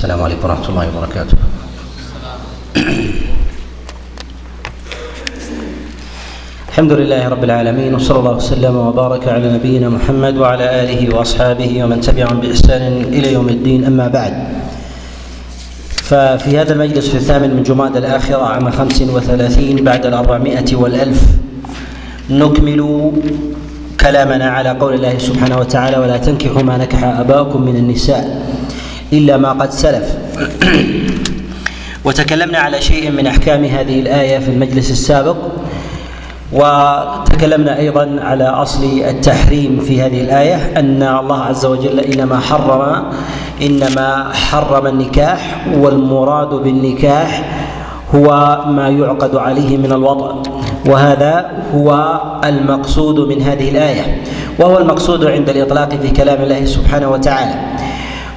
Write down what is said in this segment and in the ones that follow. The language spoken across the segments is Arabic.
السلام عليكم ورحمة الله وبركاته. الحمد لله رب العالمين وصلى الله وسلم وبارك على نبينا محمد وعلى آله وأصحابه ومن تبعهم بإحسان إلى يوم الدين. أما بعد ففي هذا المجلس في الثامن من جماد الآخرة عام خمس وثلاثين بعد الأربعمائة والألف نكمل كلامنا على قول الله سبحانه وتعالى ولا تنكحوا ما نكح آباؤكم من النساء. إلا ما قد سلف. وتكلمنا على شيء من أحكام هذه الآية في المجلس السابق وتكلمنا أيضا على أصل التحريم في هذه الآية أن الله عز وجل إنما حرم إنما حرم النكاح والمراد بالنكاح هو ما يعقد عليه من الوضع وهذا هو المقصود من هذه الآية وهو المقصود عند الإطلاق في كلام الله سبحانه وتعالى.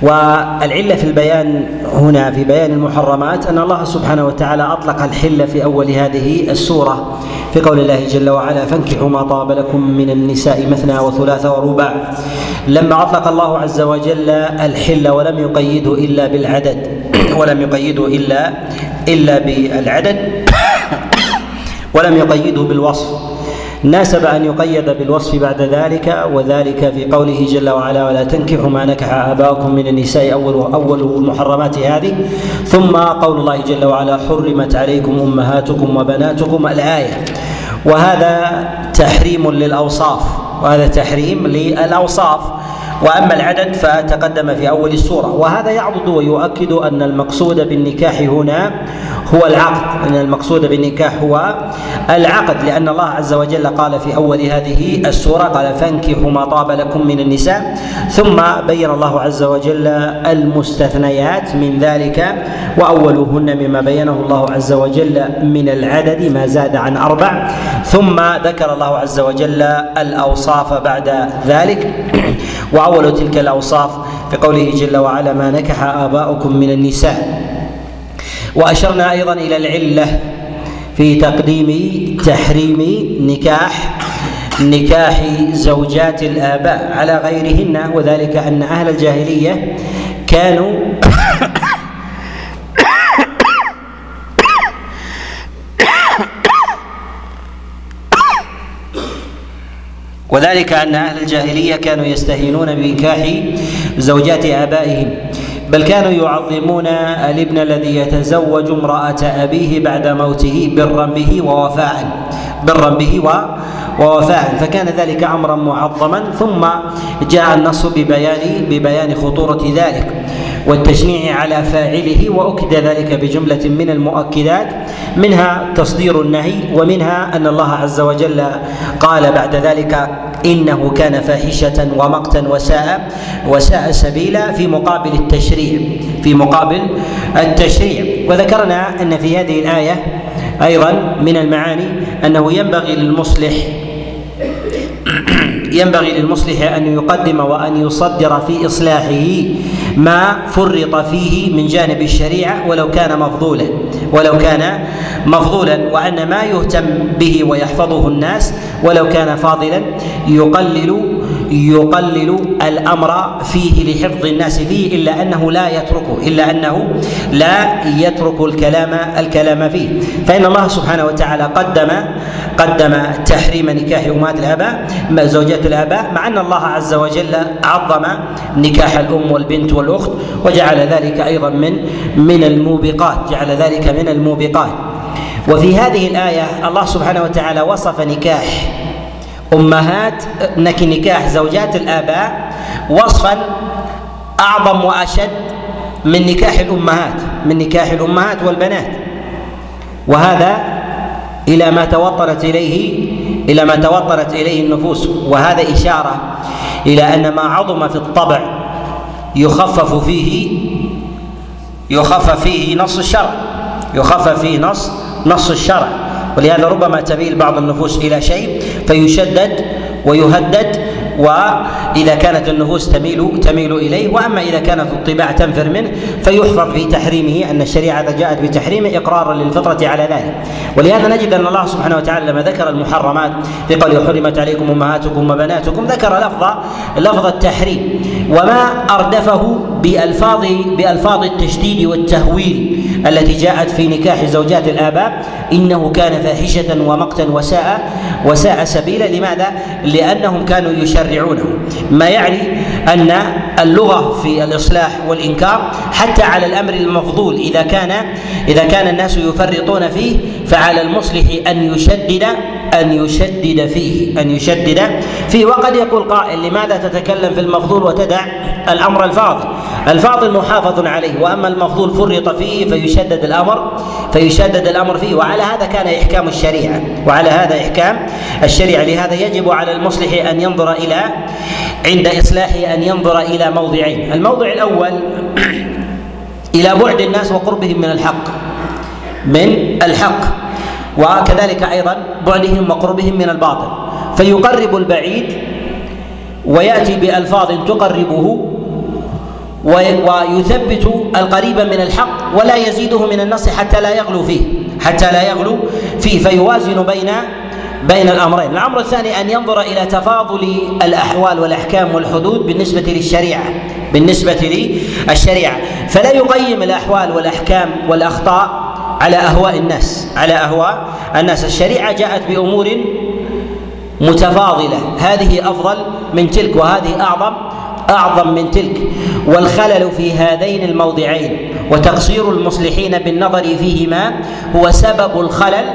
والعلة في البيان هنا في بيان المحرمات أن الله سبحانه وتعالى أطلق الحل في أول هذه السورة في قول الله جل وعلا فانكحوا ما طاب لكم من النساء مثنى وثلاث ورباع. لما أطلق الله عز وجل الحل ولم يقيده إلا بالعدد ولم يقيده إلا إلا بالعدد ولم يقيده بالوصف. ناسب أن يقيد بالوصف بعد ذلك وذلك في قوله جل وعلا ولا تنكحوا ما نكح آباؤكم من النساء اول أول المحرمات هذه. ثم قول الله جل وعلا حرمت عليكم أمهاتكم وبناتكم الآية. وهذا تحريم للأوصاف وهذا تحريم للأوصاف. وأما العدد فتقدم في أول السورة. وهذا يعضد ويؤكد أن المقصود بالنكاح هنا هو العقد أن المقصود بالنكاح هو العقد لأن الله عز وجل قال في أول هذه السورة قال فانكحوا ما طاب لكم من النساء ثم بين الله عز وجل المستثنيات من ذلك واولهن مما بينه الله عز وجل من العدد ما زاد عن أربع ثم ذكر الله عز وجل الأوصاف بعد ذلك واول تلك الأوصاف في قوله جل وعلا ما نكح آباؤكم من النساء. وأشرنا أيضا إلى العلة في تقديم تحريم نكاح نكاح زوجات الآباء على غيرهن وذلك أن أهل الجاهلية كانوا وذلك أن أهل الجاهلية كانوا يستهينون بنكاح زوجات آبائهم بل كانوا يعظمون الابن الذي يتزوج امرأة أبيه بعد موته برا به ووفاء برا به ووفاء. فكان ذلك امرا معظما ثم جاء النص ببيان ببيان خطورة ذلك. والتشنيع على فاعله وأكد ذلك بجملة من المؤكدات منها تصدير النهي ومنها أن الله عز وجل قال بعد ذلك إنه كان فاحشة ومقتا وساء وساء سبيلا في مقابل التشريع في مقابل التشريع. وذكرنا أن في هذه الآية أيضا من المعاني أنه ينبغي للمصلح ينبغي للمصلح أن يقدم وأن يصدر في إصلاحه. ما فرط فيه من جانب الشريعة ولو كان مفضولا ولو كان مفضولا وأن ما يهتم به ويحفظه الناس ولو كان فاضلا يقلل يقلل الأمر فيه لحفظ الناس فيه إلا أنه لا يتركه إلا أنه لا يترك الكلام الكلام فيه. فإن الله سبحانه وتعالى قدم قدم تحريم نكاح أمهات الآباء زوجات الآباء مع أن الله عز وجل عظم نكاح الأم والبنت والأخت وجعل ذلك أيضا من من الموبقات جعل ذلك من الموبقات. وفي هذه الآية الله سبحانه وتعالى وصف نكاح أمهات نكاح زوجات الآباء وصفا أعظم وأشد من نكاح الأمهات من نكاح الأمهات والبنات. وهذا إلى ما توطنت إليه إلى ما توطنت إليه النفوس. وهذا إشارة إلى أن ما عظم في الطبع يخفف فيه يخفف فيه نص الشرع يخفف فيه نص نص الشرع. ولهذا ربما تميل بعض النفوس إلى شيء فيشدد ويهدد اذا كانت النفوس تميل تميل إليه. وأما إذا كانت الطباع تنفر منه فيحفظ في تحريمه أن الشريعة جاءت بتحريمه إقرارا للفطرة على ذلك. ولهذا نجد أن الله سبحانه وتعالى لما ذكر المحرمات في قوله حرمت عليكم أمهاتكم وبناتكم ذكر لفظ لفظ التحريم. وما أردفه بألفاظ بألفاظ التشديد والتهويل. التي جاءت في نكاح زوجات الآباء إنه كان فاحشة ومقتا وساء وساء سبيلا. لماذا؟ لأنهم كانوا يشرعونه. ما يعني؟ أن اللغة في الإصلاح والإنكار حتى على الأمر المفضول. إذا كان إذا كان الناس يفرطون فيه فعلى المصلح أن يشدد أن يشدد فيه أن يشدد فيه. وقد يقول قائل لماذا تتكلم في المفضول وتدع الأمر الفاضل؟ الفاضل محافظ عليه وأما المفضول فرط فيه فيشدد الامر فيشدد الأمر فيه. وعلى هذا كان إحكام الشريعة. وعلى هذا إحكام الشريعة. لهذا يجب على المصلح أن ينظر إلى عند إصلاحه أن ينظر إلى موضعين. الموضع الأول إلى بعد الناس وقربهم من الحق. من الحق. وكذلك أيضا بعدهم وقربهم من الباطل. فيقرب البعيد ويأتي بألفاظ تقربه ويثبت القريب من الحق ولا يزيده من النص حتى لا يغلو فيه. حتى لا يغلو فيه. فيوازن بين بين الأمرين، الأمر الثاني أن ينظر إلى تفاضل الأحوال والأحكام والحدود بالنسبة للشريعة، بالنسبة للشريعة، فلا يقيم الأحوال والأحكام والأخطاء على أهواء الناس، على أهواء الناس، الشريعة جاءت بأمور متفاضلة، هذه أفضل من تلك وهذه اعظم أعظم من تلك. والخلل في هذين الموضعين وتقصير المصلحين بالنظر فيهما هو سبب الخلل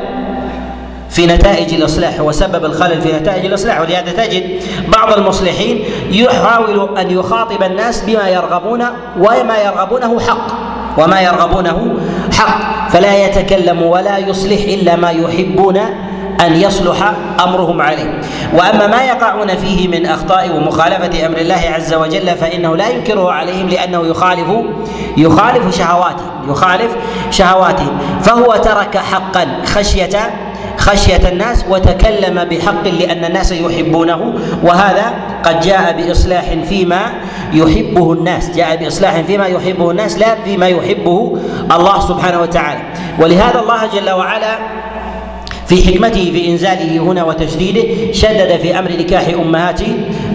في نتائج الإصلاح وسبب الخلل في نتائج الإصلاح ولهذا تجد بعض المصلحين يحاول أن يخاطب الناس بما يرغبون وما يرغبونه حق وما يرغبونه حق فلا يتكلم ولا يصلح إلا ما يحبون أن يصلح أمرهم عليه. وأما ما يقعون فيه من أخطاء ومخالفة أمر الله عز وجل فإنه لا ينكره عليهم لأنه يخالف يخالف شهواتهم يخالف شهواتهم. فهو ترك حقا خشية خشية الناس وتكلم بحق لأن الناس يحبونه وهذا قد جاء بإصلاح فيما يحبه الناس. جاء بإصلاح فيما يحبه الناس لا فيما يحبه الله سبحانه وتعالى. ولهذا الله جل وعلا في حكمته في إنزاله هنا وتشديده شدد في أمر نكاح أمهات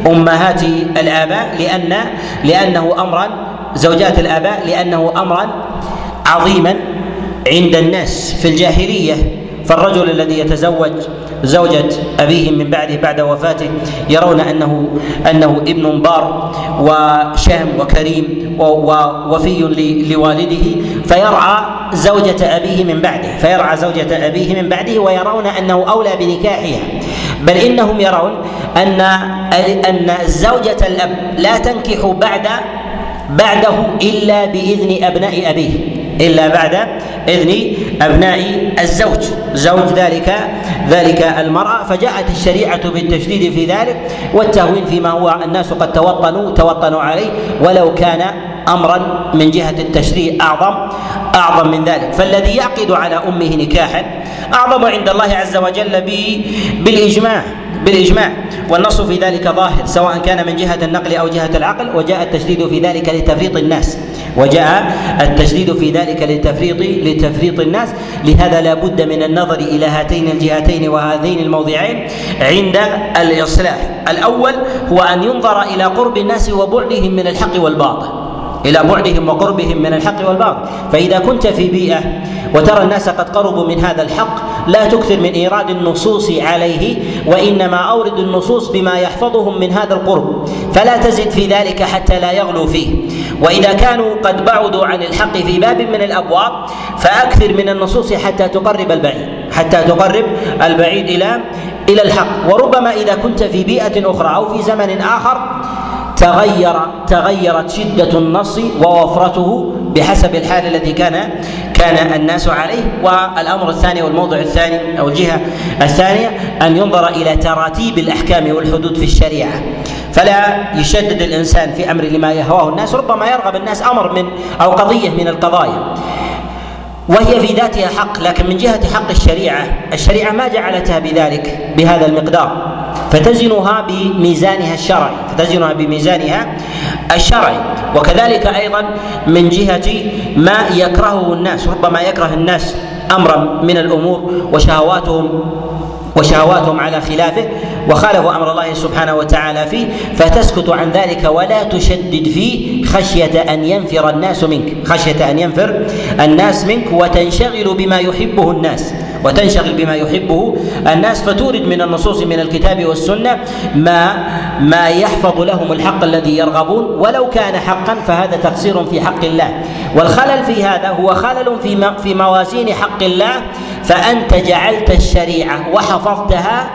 أمهات الآباء لأن لأنه أمرا زوجات الآباء لأنه أمرا عظيما عند الناس في الجاهلية. فالرجل الذي يتزوج زوجة أبيه من بعده بعد وفاته يرون أنه أنه ابن بار وشهم وكريم ووفي لوالده فيرعى زوجة أبيه من بعده فيرعى زوجة أبيه من بعده ويرون أنه أولى بنكاحها. بل إنهم يرون أن أن زوجة الأب لا تنكح بعد بعده إلا بإذن أبناء أبيه. إلا بعد إذن أبناء الزوج. زوج ذلك ذلك المرأة. فجاءت الشريعة بالتشديد في ذلك والتهوين فيما هو الناس قد توطنوا توطنوا عليه ولو كان أمرا من جهة التشريع اعظم أعظم من ذلك. فالذي يعقد على أمه نكاحا أعظم عند الله عز وجل بالإجماع. بالإجماع والنص في ذلك ظاهر سواء كان من جهة النقل أو جهة العقل وجاء التشديد في ذلك لتفريط الناس. وجاء التشديد في ذلك لتفريط لتفريط الناس. لهذا لا بد من النظر إلى هاتين الجهتين وهذين الموضعين عند الإصلاح. الأول هو أن ينظر إلى قرب الناس وبعدهم من الحق والباطل. إلى بعدهم وقربهم من الحق والباطل. فإذا كنت في بيئة وترى الناس قد قربوا من هذا الحق لا تكثر من إيراد النصوص عليه وإنما أورد النصوص بما يحفظهم من هذا القرب. فلا تزد في ذلك حتى لا يغلو فيه. وإذا كانوا قد بعدوا عن الحق في باب من الأبواب فأكثر من النصوص حتى تقرب البعيد حتى تقرب البعيد إلى إلى الحق. وربما إذا كنت في بيئة أخرى أو في زمن آخر تغير تغيرت شدة النص ووفرته بحسب الحال الذي كان كان الناس عليه. والأمر الثاني والموضع الثاني أو الجهة الثانية أن ينظر إلى تراتيب الأحكام والحدود في الشريعة. فلا يشدد الإنسان في أمر لما يهواه الناس ربما يرغب الناس أمر من أو قضية من القضايا. وهي في ذاتها حق لكن من جهة حق الشريعة. الشريعة ما جعلتها بذلك بهذا المقدار. فتزنها بميزانها الشرعي. فتزنها بميزانها الشرعي. وكذلك أيضا من جهة ما يكرهه الناس ربما يكره الناس امرا من الأمور وشهواتهم وشهواتهم على خلافه وخالفوا أمر الله سبحانه وتعالى فيه فتسكت عن ذلك ولا تشدد فيه خشية أن ينفر الناس منك. خشية أن ينفر الناس منك وتنشغل بما يحبه الناس. وتنشغل بما يحبه. الناس فتورد من النصوص من الكتاب والسنة ما ما يحفظ لهم الحق الذي يرغبون. ولو كان حقا فهذا تقصير في حق الله. والخلل في هذا هو خلل في في موازين حق الله. فأنت جعلت الشريعة وحفظتها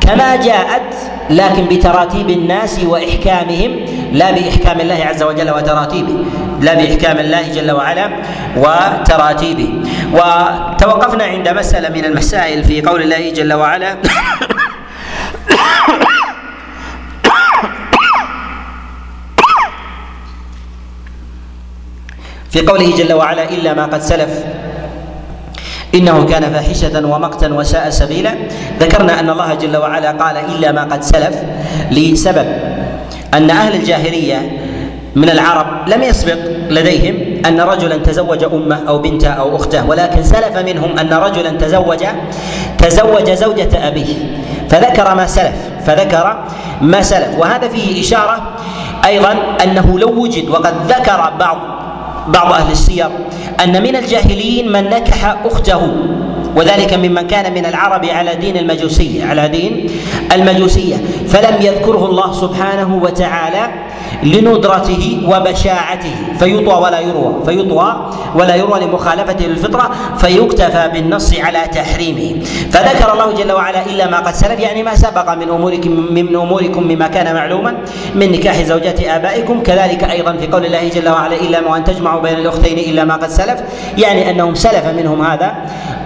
كما جاءت لكن بتراتيب الناس وإحكامهم لا بإحكام الله عز وجل وتراتيبه لا بإحكام الله جل وعلا وتراتيبه. وتوقفنا عند مسألة من المسائل في قول الله جل وعلا في قوله جل وعلا إلا ما قد سلف. إنه كان فاحشة ومقتا وساء سبيلا. ذكرنا أن الله جل وعلا قال إلا ما قد سلف لسبب أن أهل الجاهلية من العرب لم يسبق لديهم أن رجلا تزوج أمه أو بنته أو أخته ولكن سلف منهم أن رجلا تزوج تزوج زوجة أبيه فذكر ما سلف فذكر ما سلف. وهذا فيه إشارة أيضا أنه لو وجد وقد ذكر بعض بعض أهل السير أن من الجاهليين من نكح أخته وذلك ممن كان من العرب على دين المجوسية على دين المجوسية. فلم يذكره الله سبحانه وتعالى. لندرته وبشاعته. فيطوى ولا يروى. فيطوى ولا يروى لمخالفته للفطرة فيكتفى بالنص على تحريمه. فذكر الله جل وعلا إلا ما قد سلف يعني ما سبق من أموركم من أموركم مما كان معلوما من نكاح زوجات آبائكم. كذلك أيضا في قول الله جل وعلا ما أن تجمعوا بين الأختين إلا ما قد سلف. يعني أنهم سلف منهم هذا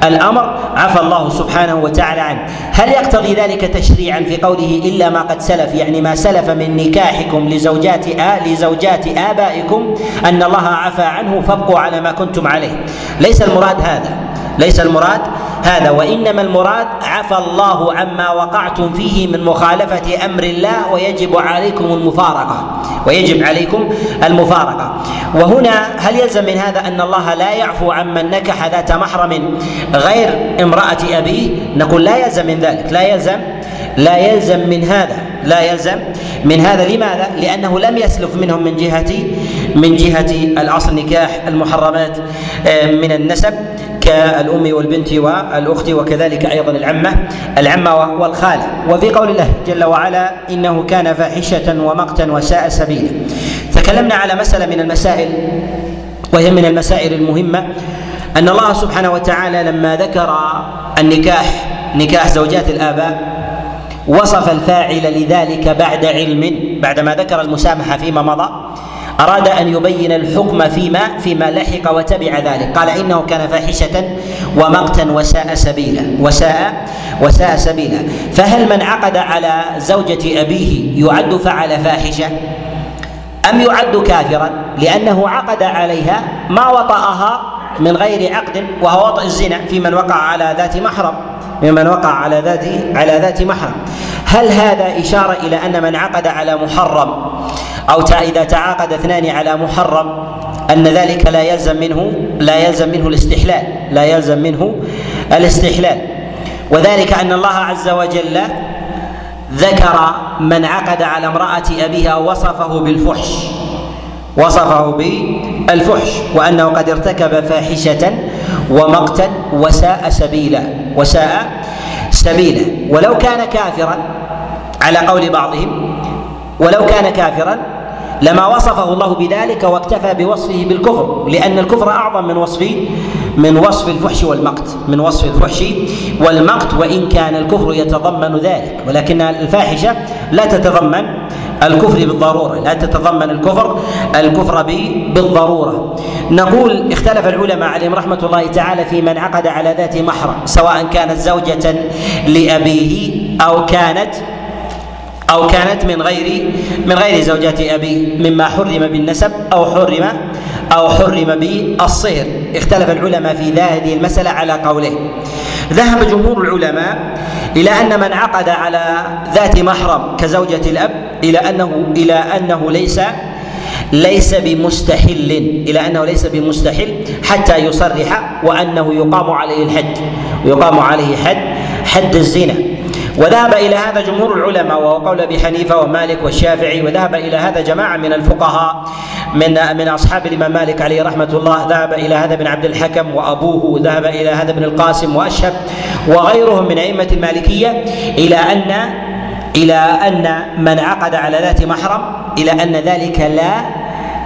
الأمر. عفى الله سبحانه وتعالى عنه. هل يقتضي ذلك تشريعا في قوله إلا ما قد سلف؟ يعني ما سلف من نكاحكم لزوجات آ لزوجات آبائكم أن الله عفى عنه فابقوا على ما كنتم عليه. ليس المراد هذا. ليس المراد هذا وإنما المراد عفى الله عما وقعتم فيه من مخالفة أمر الله ويجب عليكم المفارقة. ويجب عليكم المفارقة. وهنا هل يلزم من هذا أن الله لا يعفو عمن نكح ذات محرم غير امرأة أبيه؟ نقول لا يلزم من ذلك. لا يلزم لا يلزم من هذا. لا يلزم. من هذا لماذا؟ لأنه لم يسلف منهم من جهة من جهة الأصل نكاح المحرمات آه، من النسب كالأم والبنت والأخت وكذلك أيضا العمة العمة والخالة. وفي قول الله جل وعلا إنه كان فاحشة ومقتا وساء سبيلا. تكلمنا على مسألة من المسائل وهي من المسائل المهمة أن الله سبحانه وتعالى لما ذكر النكاح نكاح زوجات الآباء وصف الفاعل لذلك بعد علم بعدما ذكر المسامحة فيما مضى أراد أن يبين الحكم فيما فيما لحق وتبع ذلك. قال إنه كان فاحشة ومقتا وساء سبيلا وساء وساء سبيلا. فهل من عقد على زوجة أبيه يعد فعل فاحشة؟ أم يعد كافرا؟ لأنه عقد عليها ما وطأها من غير عقد وهو وطئ الزنا في من وقع على ذات محرم. ممن وقع على ذات على ذات محرم هل هذا إشارة إلى أن من عقد على محرم أو إذا تعاقد اثنان على محرم أن ذلك لا يلزم منه لا يلزم منه الاستحلال لا يلزم منه الاستحلال. وذلك أن الله عز وجل ذكر من عقد على امرأة أبيها وصفه بالفحش وصفه بالفحش وأنه قد ارتكب فاحشة ومقتا وساء سبيلا وساء سبيلا. ولو كان كافرا على قول بعضهم ولو كان كافرا لما وصفه الله بذلك واكتفى بوصفه بالكفر لأن الكفر أعظم من وصف من وصف الفحش والمقت من وصف الفحش والمقت وإن كان الكفر يتضمن ذلك. ولكن الفاحشة لا تتضمن الكفر بالضرورة لا تتضمن الكفر الكفر بالضرورة. نقول اختلف العلماء عليهم رحمة الله تعالى في من عقد على ذات محرم سواء كانت زوجة لأبيه أو كانت أو كانت من غير من غير زوجات أبيه مما حرم بالنسب أو حرم أو حرم بالصهر. اختلف العلماء في هذه المسألة على قولين ذهب جمهور العلماء إلى أن من عقد على ذات محرم كزوجة الأب إلى انه إلى أنه ليس ليس بمستحل إلى أنه ليس بمستحل حتى يصرح وأنه يقام عليه الحد يقام عليه حد حد الزنا. وذهب إلى هذا جمهور العلماء وهو قول أبي حنيفة ومالك والشافعي وذهب إلى هذا جماعة من الفقهاء من من أصحاب الإمام مالك عليه رحمة الله ذهب إلى هذا ابن عبد الحكم وأبوه ذهب إلى هذا ابن القاسم وأشهب وغيرهم من أئمة المالكية إلى ان إلى أن من عقد على ذات محرم إلى أن ذلك لا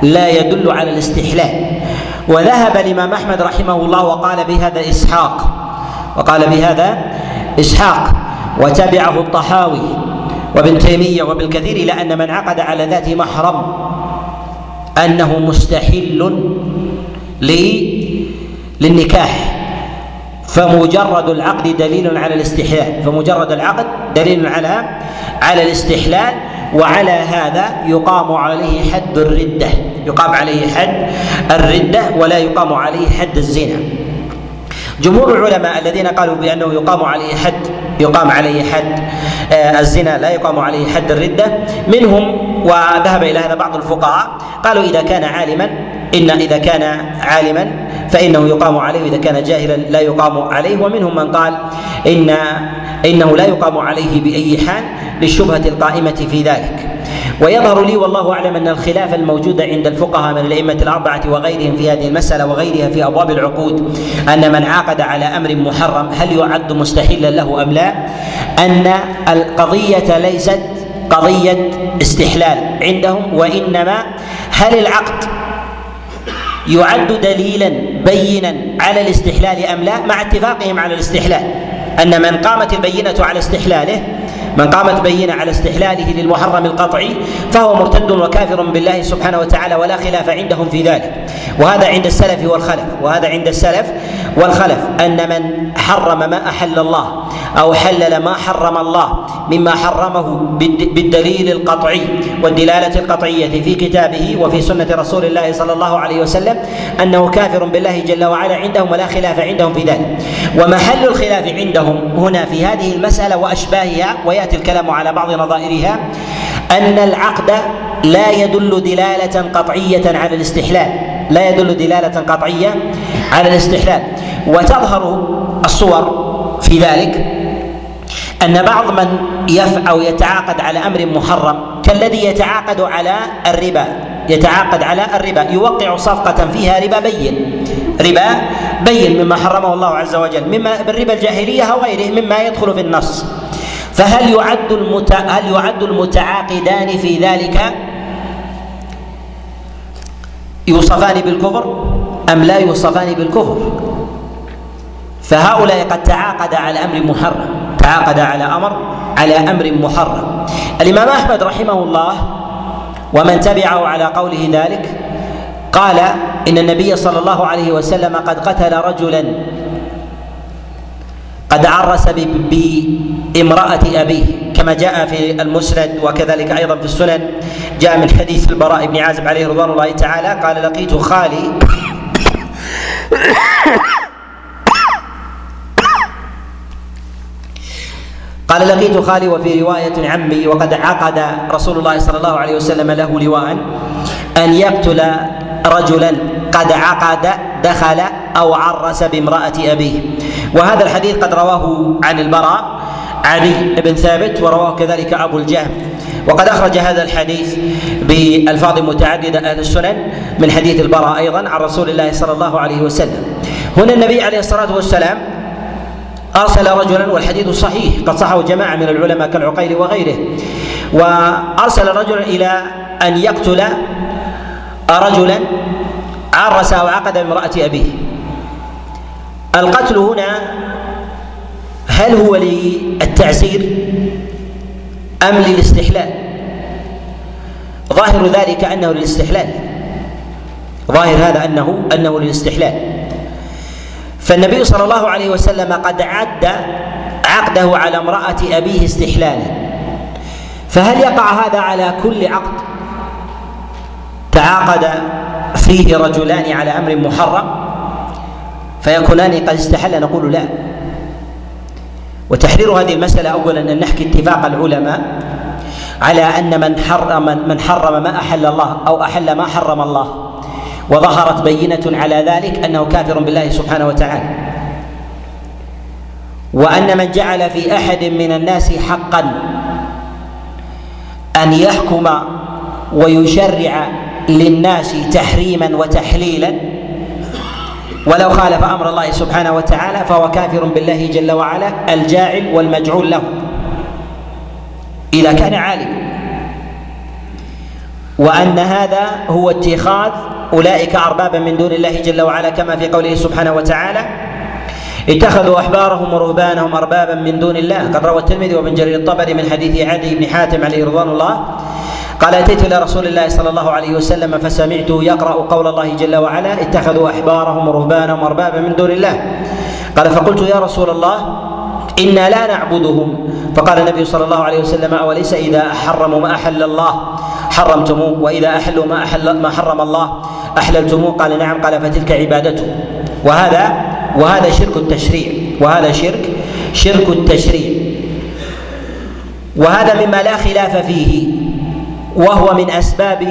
لا يدل على الاستحلال. وذهب الإمام أحمد رحمه الله وقال بهذا إسحاق وقال بهذا إسحاق. وتبعه الطحاوي وابن تيمية وابن كثير إلى أن من عقد على ذات محرم أنه مستحل للنكاح فمجرد العقد دليل على الاستحلال فمجرد العقد دليل على على الاستحلال وعلى هذا يقام عليه حد الردة يقام عليه حد الردة ولا يقام عليه حد الزنا. جمهور العلماء الذين قالوا بأنه يقام عليه حد يقام عليه حد آه، الزنا لا يقام عليه حد الردة. منهم وذهب إلى هذا بعض الفقهاء قالوا إذا كان عالما إن إذا كان عالما فإنه يقام عليه إذا كان جاهلا لا يقام عليه. ومنهم من قال إن إنه لا يقام عليه بأي حال للشبهة القائمة في ذلك. ويظهر لي والله أعلم أن الخلاف الموجود عند الفقهاء من الأئمة الأربعة وغيرهم في هذه المسألة وغيرها في أبواب العقود أن من عاقد على أمر محرم هل يعد مستحلا له أم لا؟ أن القضية ليست قضية استحلال عندهم وإنما هل العقد يعد دليلا بينا على الاستحلال أم لا مع اتفاقهم على الاستحلال أن من قامت البينة على استحلاله من قامت بينة على استحلاله للمحرم القطعي فهو مرتد وكافر بالله سبحانه وتعالى ولا خلاف عندهم في ذلك. وهذا عند السلف والخلف وهذا عند السلف والخلف أن من حرم ما أحل الله أو حلل ما حرم الله مما حرمه بالدليل القطعي والدلالة القطعية في كتابه وفي سنة رسول الله صلى الله عليه وسلم أنه كافر بالله جل وعلا عندهم ولا خلاف عندهم في ذلك. ومحل الخلاف عندهم هنا في هذه المسألة وأشباهها ويأتي الكلام على بعض نظائرها أن العقد لا يدل دلالة قطعية على الاستحلال. لا يدل دلالة قطعية على الاستحلال. وتظهر الصور في ذلك أن بعض من يفعل أو يتعاقد على أمر محرم كالذي يتعاقد على الربا يتعاقد على الربا يوقع صفقة فيها ربا بين ربا بين مما حرمه الله عز وجل مما بالربا الجاهلية أو غيره مما يدخل في النص. فهل يعد المت... هل يعد المتعاقدان في ذلك يوصفان بالكفر أم لا يوصفان بالكفر؟ فهؤلاء قد تعاقد على أمر محرم تعاقد على أمر على أمر محرم. الإمام أحمد رحمه الله ومن تبعه على قوله ذلك قال إن النبي صلى الله عليه وسلم قد قتل رجلا قد عرس بامرأة أبيه كما جاء في المسند وكذلك أيضا في السنن جاء من حديث البراء بن عازب عليه رضوان الله تعالى قال لقيت خالي قال لقيت خالي وفي رواية عمي وقد عقد رسول الله صلى الله عليه وسلم له لواء أن يقتل رجلا قد عقد دخل أو عرس بامرأة أبيه. وهذا الحديث قد رواه عن البراء علي بن ثابت ورواه كذلك أبو الجهم. وقد أخرج هذا الحديث بألفاظ متعددة أهل السنن من حديث البراء أيضا عن رسول الله صلى الله عليه وسلم. هنا النبي عليه الصلاة والسلام أرسل رجلا والحديث صحيح قد صحه جماعة من العلماء كالعقيل وغيره. وأرسل رجلا إلى أن يقتل رجلا عرس أو عقد بامرأة أبيه. القتل هنا هل هو للتعزير أم للاستحلال؟ ظاهر ذلك أنه للاستحلال. ظاهر هذا أنه أنه للاستحلال. فالنبي صلى الله عليه وسلم قد عد عقده على امرأة أبيه استحلالا. فهل يقع هذا على كل عقد؟ تعاقد فيه رجلان على أمر محرم؟ فيكونان قد استحل نقول لا. وتحرير هذه المسألة أولا أن نحكي اتفاق العلماء على أن من حرم من حرم ما أحل الله أو أحل ما حرم الله وظهرت بينة على ذلك أنه كافر بالله سبحانه وتعالى. وأن من جعل في أحد من الناس حقا أن يحكم ويشرع للناس تحريما وتحليلا ولو خالف أمر الله سبحانه وتعالى فهو كافر بالله جل وعلا الجاعل والمجعول له. إذا كان عالما وأن هذا هو اتخاذ أولئك أربابا من دون الله جل وعلا كما في قوله سبحانه وتعالى اتخذوا أحبارهم ورهبانهم أربابا من دون الله. قد روى الترمذي وابن جرير الطبري من حديث عدي بن حاتم عليه رضوان الله قال أتيت إلى رسول الله صلى الله عليه وسلم فسمعته يقرأ قول الله جل وعلا اتخذوا أحبارهم ورهبانهم اربابا من دون الله. قال فقلت يا رسول الله إنا لا نعبدهم. فقال النبي صلى الله عليه وسلم أوليس إذا حرموا ما أحل الله؟ حرمتموه وإذا احلوا ما أحل ما حرم الله احللتموه قال نعم. قال فتلك عبادته. وهذا وهذا شرك التشريع. وهذا شرك شرك التشريع. وهذا مما لا خلاف فيه. وهو من أسباب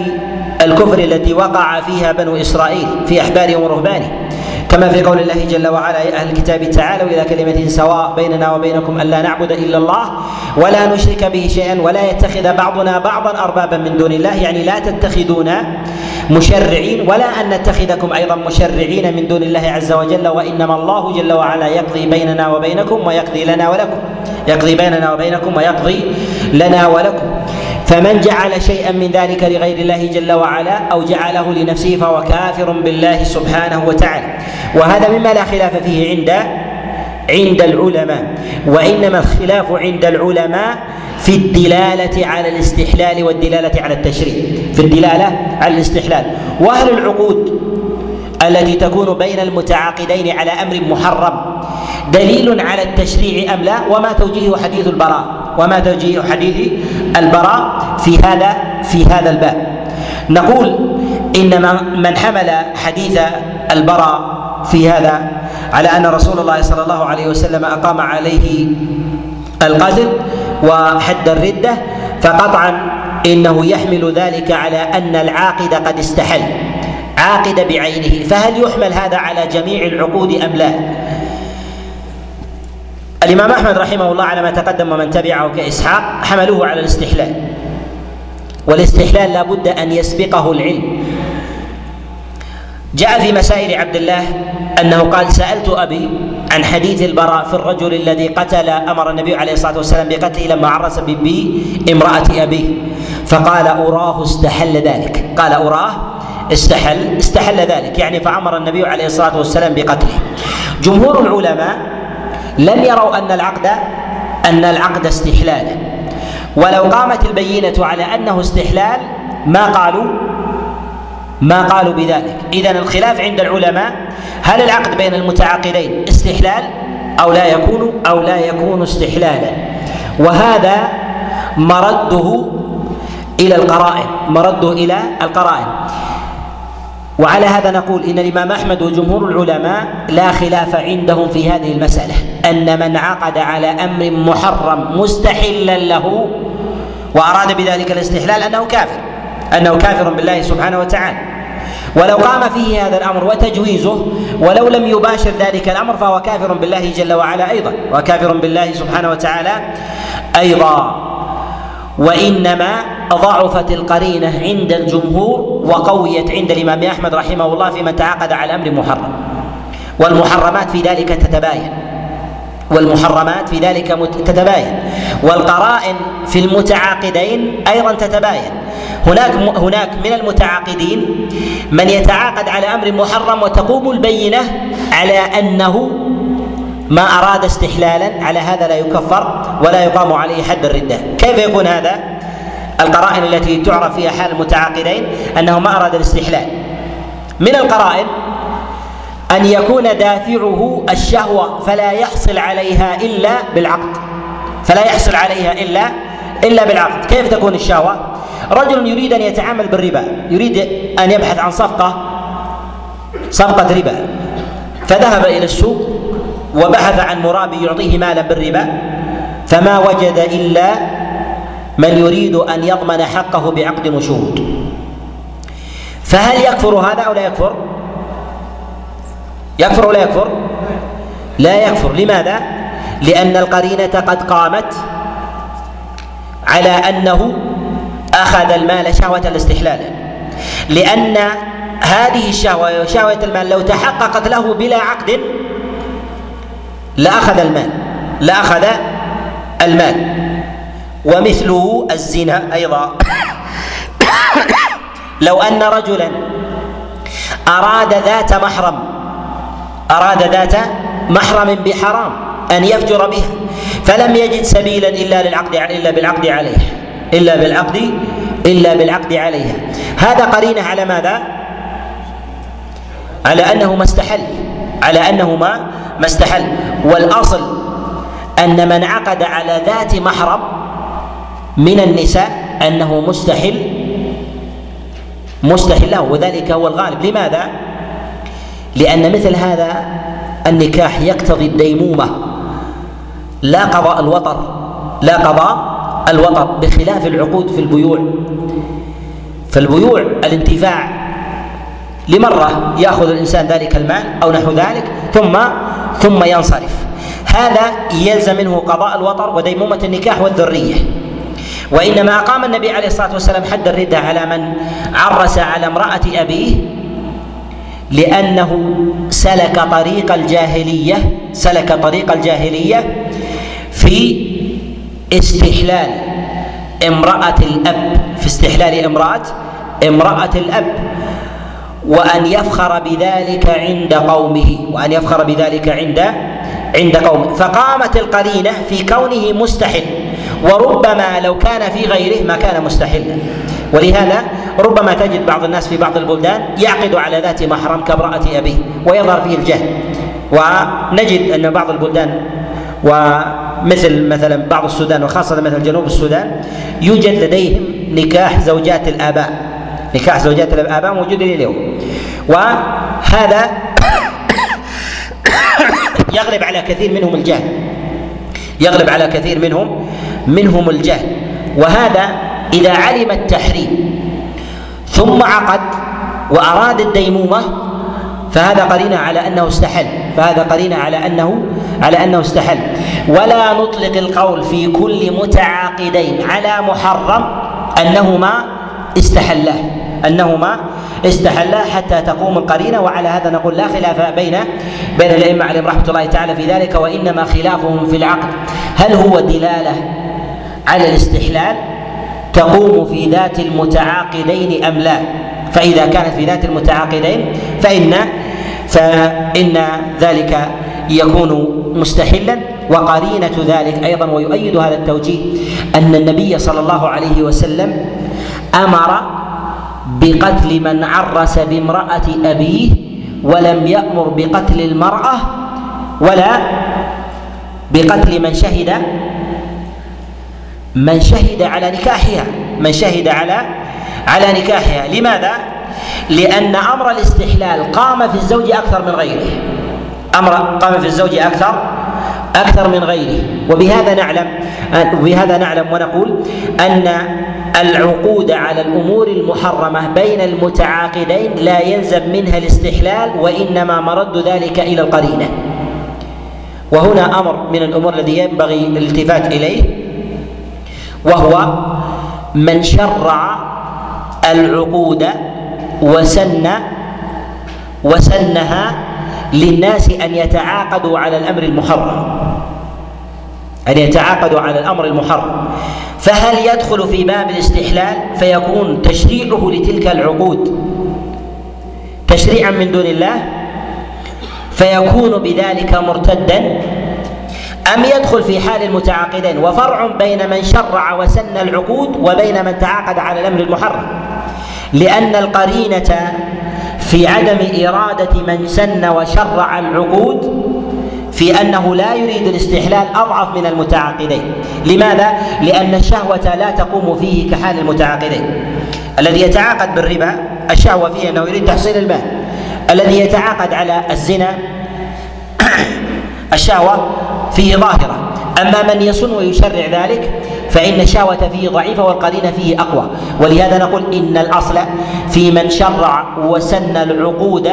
الكفر التي وقع فيها بنو إسرائيل في احبارهم ورهبانهم كما في قول الله جل وعلا يا أهل الكتاب تعالوا إلى كلمة سواء بيننا وبينكم ألا نعبد إلا الله ولا نشرك به شيئا ولا يتخذ بعضنا بعضا أربابا من دون الله. يعني لا تتخذون مشرعين ولا أن نتخذكم أيضا مشرعين من دون الله عز وجل وإنما الله جل وعلا يقضي بيننا وبينكم ويقضي لنا ولكم. يقضي بيننا وبينكم ويقضي لنا ولكم. فمن جعل شيئا من ذلك لغير الله جل وعلا أو جعله لنفسه فهو كافر بالله سبحانه وتعالى. وهذا مما لا خلاف فيه عند عند العلماء. وإنما الخلاف عند العلماء في الدلالة على الاستحلال والدلالة على التشريع. في الدلالة على الاستحلال. وأهل العقود التي تكون بين المتعاقدين على أمر محرم دليل على التشريع أم لا؟ وما توجيه حديث البراء. وما توجيه حديث البراء في هذا في هذا الباب. نقول إن من حمل حديث البراء في هذا على أن رسول الله صلى الله عليه وسلم أقام عليه القتل وحد الردة فقطعا إنه يحمل ذلك على أن العاقد قد استحل. عاقد بعينه. فهل يحمل هذا على جميع العقود أم لا؟ الإمام أحمد رحمه الله على ما تقدم ومن تبعه كإسحاق حملوه على الاستحلال. والاستحلال لا بد أن يسبقه العلم. جاء في مسائل عبد الله أنه قال سألت أبي عن حديث البراء في الرجل الذي قتل أمر النبي عليه الصلاة والسلام بقتله لما عرس بامراه أبيه. فقال أراه استحل ذلك. قال أراه استحل استحل ذلك. يعني فأمر النبي عليه الصلاة والسلام بقتله. جمهور العلماء لم يروا أن العقد أن العقد استحلالا. ولو قامت البينة على أنه استحلال ما قالوا؟ ما قالوا بذلك. اذا الخلاف عند العلماء هل العقد بين المتعاقدين استحلال أو لا يكون أو لا يكون استحلالا؟ وهذا مرده إلى القرائن مرده إلى القرائن. وعلى هذا نقول إن الإمام أحمد وجمهور العلماء لا خلاف عندهم في هذه المسألة أن من عقد على أمر محرم مستحلا له وأراد بذلك الاستحلال أنه كافر أنه كافر بالله سبحانه وتعالى. ولو قام فيه هذا الأمر وتجويزه ولو لم يباشر ذلك الأمر فهو كافر بالله جل وعلا أيضا وكافر بالله سبحانه وتعالى أيضا. وإنما ضعفت القرينة عند الجمهور وقويت عند الإمام أحمد رحمه الله في من تعاقد على أمر محرم. والمحرمات في ذلك تتباين. والمحرمات في ذلك تتباين. والقرائن في المتعاقدين أيضا تتباين. هناك هناك من المتعاقدين من يتعاقد على أمر محرم وتقوم البينة على أنه ما أراد استحلالا على هذا لا يكفر. ولا يقام عليه حد الردة. كيف يكون هذا؟ القرائن التي تعرف فيها حال المتعاقدين أنه ما أراد الاستحلال. من القرائن أن يكون دافعه الشهوة فلا يحصل عليها إلا بالعقد. فلا يحصل عليها إلا إلا بالعقد. كيف تكون الشهوة؟ رجل يريد أن يتعامل بالربا يريد أن يبحث عن صفقة صفقة ربا. فذهب إلى السوق وبحث عن مرابي يعطيه مالا بالربا. فما وجد إلا من يريد أن يضمن حقه بعقد وشروط فهل يكفر هذا أو لا يكفر؟ يكفر ولا يكفر؟ لا يكفر. لماذا؟ لأن القرينة قد قامت على أنه أخذ المال شهوة الاستحلال. لأن هذه الشهوة وشهوه المال لو تحققت له بلا عقد لأخذ المال لأخذ المال. ومثله الزنا أيضا. لو أن رجلا أراد ذات محرم أراد ذات محرم بحرام أن يفجر بها فلم يجد سبيلا إلا للعقد إلا بالعقد عليه إلا بالعقد إلا بالعقد عليها هذا قرينة على ماذا؟ على أنه ما استحل على أنه ما ما استحل. والأصل أن من عقد على ذات محرم من النساء أنه مستحل مستحل له وذلك هو الغالب. لماذا؟ لأن مثل هذا النكاح يقتضي الديمومة. لا قضاء الوطر لا قضاء الوطر بخلاف العقود في البيوع. فالبيوع الانتفاع لمرة يأخذ الإنسان ذلك المال أو نحو ذلك ثم ثم ينصرف. هذا يلزم منه قضاء الوطر وديمومة النكاح والذرية. وإنما أقام النبي عليه الصلاة والسلام حد الردة على من عرس على امرأة أبيه لأنه سلك طريق الجاهلية سلك طريق الجاهلية في استحلال امرأة الأب في استحلال امرأة امرأة الأب وأن يفخر بذلك عند قومه وأن يفخر بذلك عند عند قومه فقامت القرينة في كونه مستحل وربما لو كان في غيره ما كان مستحلا ولهذا ربما تجد بعض الناس في بعض البلدان يعقد على ذات محرم كامرأة أبيه ويظهر فيه الجهل. ونجد أن بعض البلدان ومثل مثلا بعض السودان وخاصة مثل جنوب السودان يوجد لديهم نكاح زوجات الآباء. نكاح زوجات الآباء موجود اليوم وهذا يغلب على كثير منهم الجهل. يغلب على كثير منهم منهم الجهل. وهذا إذا علم التحريم ثم عقد وأراد الديمومة فهذا قرينة على أنه استحل. فهذا قرينة على أنه على أنه استحل. ولا نطلق القول في كل متعاقدين على محرم أنهما استحلا أنهما استحلا حتى تقوم القرينة وعلى هذا نقول لا خلاف بين بين الأئمة عليهم رحمة الله تعالى في ذلك وإنما خلافهم في العقد. هل هو دلالة على الاستحلال تقوم في ذات المتعاقدين أم لا؟ فإذا كانت في ذات المتعاقدين فان فإن ذلك يكون مستحلا. وقرينة ذلك أيضا ويؤيد هذا التوجيه أن النبي صلى الله عليه وسلم أمر بقتل من عرس بامرأة أبيه ولم يأمر بقتل المرأة ولا بقتل من شهد من شهد على نكاحها من شهد على على نكاحها. لماذا؟ لأن أمر الاستحلال قام في الزوج أكثر من غيره. أمر قام في الزوج أكثر أكثر من غيره. وبهذا نعلم وبهذا نعلم ونقول أن العقود على الأمور المحرمة بين المتعاقدين لا يلزم منها الاستحلال وإنما مرد ذلك إلى القرينة. وهنا أمر من الأمور الذي ينبغي الالتفات إليه وهو من شرع العقود وسن وسنها للناس أن يتعاقدوا على الأمر المحرم. أن يتعاقدوا على الأمر المحرم. فهل يدخل في باب الاستحلال؟ فيكون تشريعه لتلك العقود تشريعا من دون الله؟ فيكون بذلك مرتدا؟ أم يدخل في حال المتعاقدين وفرع بين من شرع وسن العقود وبين من تعاقد على الأمر المحرم. لأن القرينة في عدم إرادة من سن وشرع العقود في أنه لا يريد الاستحلال أضعف من المتعاقدين. لماذا؟ لأن الشهوة لا تقوم فيه كحال المتعاقدين. الذي يتعاقد بالربا الشهوة فيه أنه يريد تحصيل المال. الذي يتعاقد على الزنا الشهوة فيه ظاهرة. أما من يسن ويشرع ذلك فإن الشهوة فيه ضعيفة والقرينه فيه أقوى. ولهذا نقول إن الأصل في من شرع وسن العقود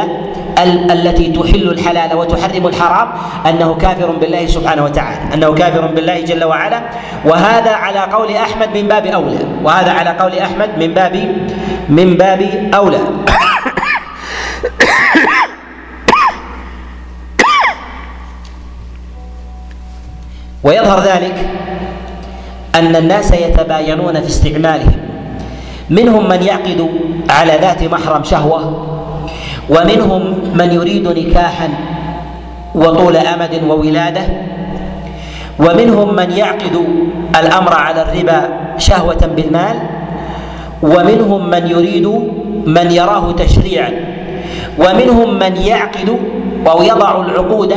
التي تحل الحلال وتحرم الحرام أنه كافر بالله سبحانه وتعالى أنه كافر بالله جل وعلا. وهذا على قول أحمد من باب أولى وهذا على قول أحمد من باب من باب أولى. ويظهر ذلك أن الناس يتباينون في استعمالهم. منهم من يعقد على ذات محرم شهوة ومنهم من يريد نكاحا وطول أمد وولادة ومنهم من يعقد الأمر على الربا شهوة بالمال ومنهم من يريد من يراه تشريعا ومنهم من يعقد أو يضع العقود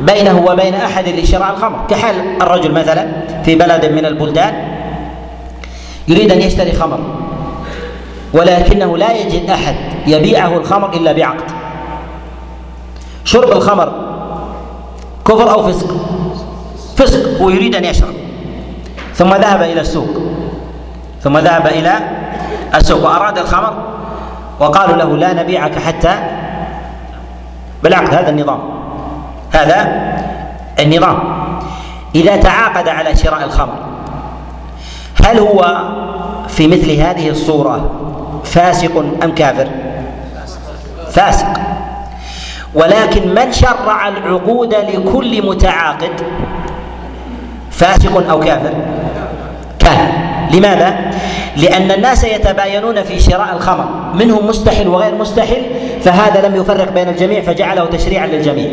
بينه وبين أحد لشراء الخمر. كحال الرجل مثلا في بلد من البلدان يريد أن يشتري خمر. ولكنه لا يجد أحد يبيعه الخمر إلا بعقد. شرب الخمر كفر أو فسق. فسق هو يريد أن يشرب. ثم ذهب إلى السوق. ثم ذهب إلى السوق وأراد الخمر وقالوا له لا نبيعك حتى بالعقد هذا النظام. هذا النظام. إذا تعاقد على شراء الخمر هل هو في مثل هذه الصورة فاسق أم كافر؟ فاسق. ولكن من شرع العقود لكل متعاقد فاسق أو كافر؟ كافر لماذا؟ لأن الناس يتباينون في شراء الخمر منهم مستحل وغير مستحل فهذا لم يفرق بين الجميع فجعله تشريعا للجميع.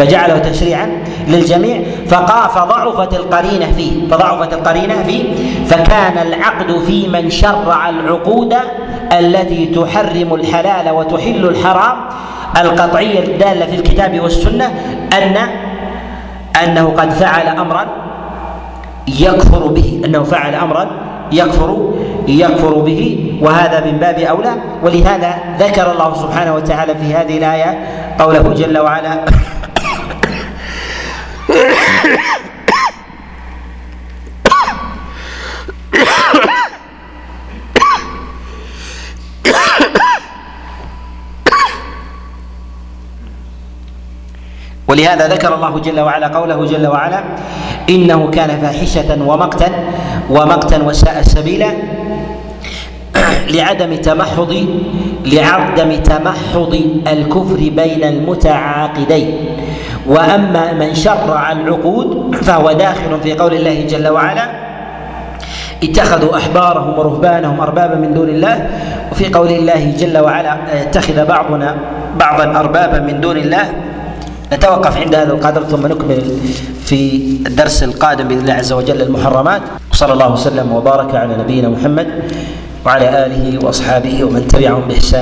فجعله تشريعا للجميع فقا فضعفت القرينة فيه فضعفت القرينة فيه فكان العقد في من شرع العقود التي تحرم الحلال وتحل الحرام. القطعيه الدالة في الكتاب والسنة ان أنه قد فعل امرا يكفر به أنه فعل امرا يكفر يكفر به وهذا من باب أولى. ولهذا ذكر الله سبحانه وتعالى في هذه الآية قوله جل وعلا ولهذا ذكر الله جل وعلا قوله جل وعلا إنه كان فاحشة ومقتا ومقتا وساء سبيلا لعدم تمحض لعدم تمحض الكفر بين المتعاقدين. وأما من شرع العقود فهو داخل في قول الله جل وعلا اتخذوا أحبارهم ورهبانهم أربابا من دون الله. وفي قول الله جل وعلا اتخذ بعضنا بعضا أربابا من دون الله. نتوقف عند هذا القدر ثم نكمل في الدرس القادم بإذن الله عز وجل المحرمات. وصلى الله وسلم وبارك على نبينا محمد وعلى آله وأصحابه ومن تبعهم بإحسان.